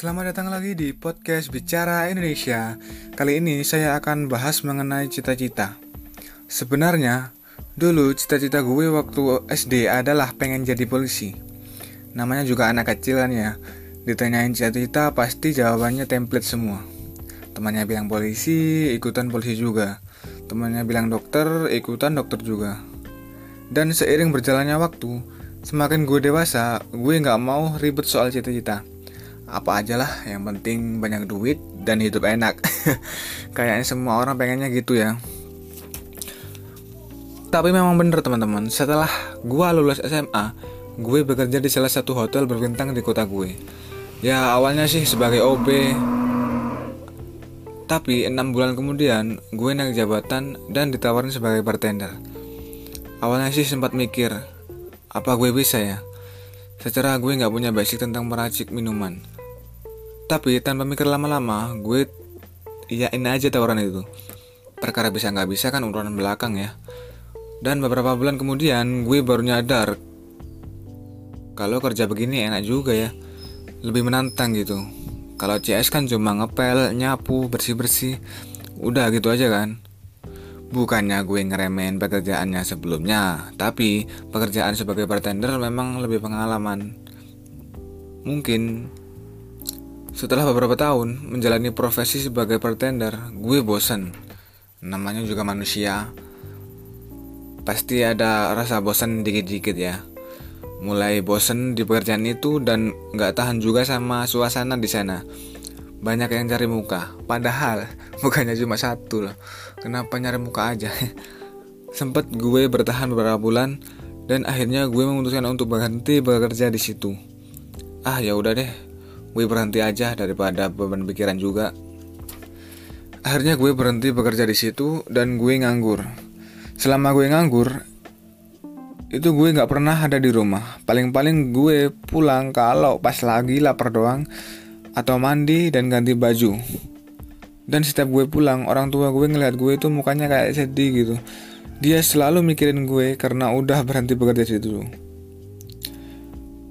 Selamat datang lagi di podcast Bicara Indonesia. Kali ini saya akan bahas mengenai cita-cita. Sebenarnya, dulu cita-cita gue waktu SD adalah pengen jadi polisi. Namanya juga anak kecil kan ya. Ditanyain cita-cita pasti jawabannya template semua. Temannya bilang polisi, ikutan polisi juga. Temannya bilang dokter, ikutan dokter juga. Dan seiring berjalannya waktu, semakin gue dewasa, gue nggak mau ribet soal cita-cita apa aja lah yang penting banyak duit dan hidup enak. Kayaknya semua orang pengennya gitu ya. Tapi memang bener teman-teman. Setelah gue lulus SMA gue bekerja di salah satu hotel berbintang di kota gue ya awalnya sih sebagai OB tapi enam bulan kemudian gue naik jabatan dan ditawarin sebagai bartender. Awalnya sih sempat mikir apa gue bisa ya? Secara gue nggak punya basic tentang meracik minuman tapi tanpa mikir lama-lama, gue iyain aja tawaran itu. Perkara bisa nggak bisa kan urutan belakang ya. Dan beberapa bulan kemudian gue baru nyadar kalau kerja begini enak juga ya. Lebih menantang gitu. Kalau CS kan cuma ngepel, nyapu, bersih-bersih. Udah gitu aja kan. Bukannya gue ngeremehin pekerjaannya sebelumnya, tapi pekerjaan sebagai bartender memang lebih pengalaman. Mungkin setelah beberapa tahun menjalani profesi sebagai bartender, gue bosan. Namanya juga manusia. Pasti ada rasa bosan dikit-dikit ya. Mulai bosan di pekerjaan itu dan nggak tahan juga sama suasana di sana. Banyak yang cari muka, padahal bukannya cuma satu loh. Kenapa nyari muka aja? Sempet gue bertahan beberapa bulan dan akhirnya gue memutuskan untuk berhenti bekerja di situ. Ah ya udah deh, gue berhenti aja daripada beban pikiran juga. Akhirnya gue berhenti bekerja di situ dan gue nganggur. Selama gue nganggur, itu gue nggak pernah ada di rumah. Paling-paling gue pulang kalau pas lagi lapar doang atau mandi dan ganti baju. Dan setiap gue pulang, orang tua gue ngeliat gue itu mukanya kayak sedih gitu. Dia selalu mikirin gue karena udah berhenti bekerja di situ.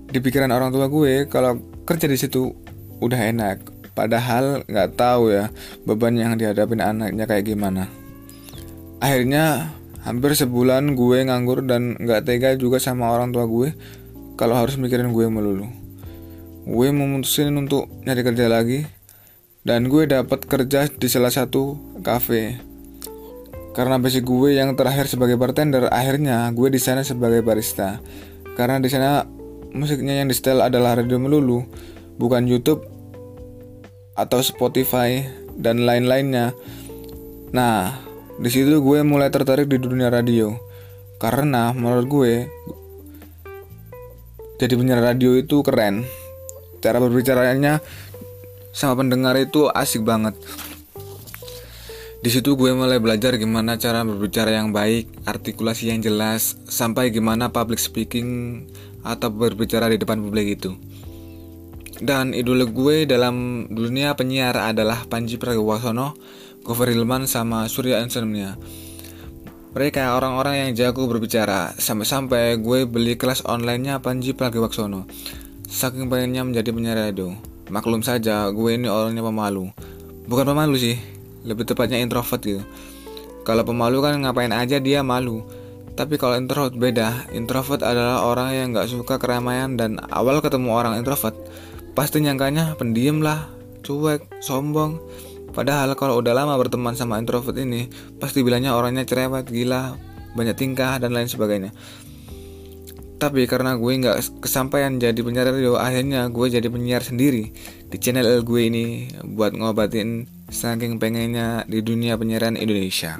Di pikiran orang tua gue, kalau kerja di situ udah enak padahal nggak tahu ya beban yang dihadapin anaknya kayak gimana. Akhirnya hampir sebulan gue nganggur dan nggak tega juga sama orang tua gue kalau harus mikirin gue melulu. Gue memutusin untuk nyari kerja lagi dan gue dapat kerja di salah satu cafe karena basic gue yang terakhir sebagai bartender akhirnya gue di sana sebagai barista. Karena di sana musiknya yang di setel adalah radio melulu, bukan YouTube atau Spotify dan lain-lainnya. Nah, di situ gue mulai tertarik di dunia radio. Karena menurut gue jadi penyiar radio itu keren. Cara berbicaranya sama pendengar itu asik banget. Di situ gue mulai belajar gimana cara berbicara yang baik, artikulasi yang jelas, sampai gimana public speaking atau berbicara di depan publik itu. Dan idola gue dalam dunia penyiar adalah Panji Pragiwaksono, Gofar Hilman, sama Surya Insomnia. Mereka orang-orang yang jago berbicara, sampai-sampai gue beli kelas online-nya Panji Pragiwaksono. Saking pengennya menjadi penyiar radio. Maklum saja, gue ini orangnya pemalu. Bukan pemalu sih, lebih tepatnya introvert gitu. Kalau pemalu kan ngapain aja dia malu. Tapi kalau introvert beda, introvert adalah orang yang gak suka keramaian dan awal ketemu orang introvert, pasti nyangkanya pendiam lah, cuek, sombong. Padahal kalau udah lama berteman sama introvert ini, pasti bilangnya orangnya cerewet, gila, banyak tingkah dan lain sebagainya. Tapi karena gue nggak kesampaian jadi penyiar radio, akhirnya gue jadi penyiar sendiri di channel gue ini buat ngobatin saking pengennya di dunia penyiaran Indonesia.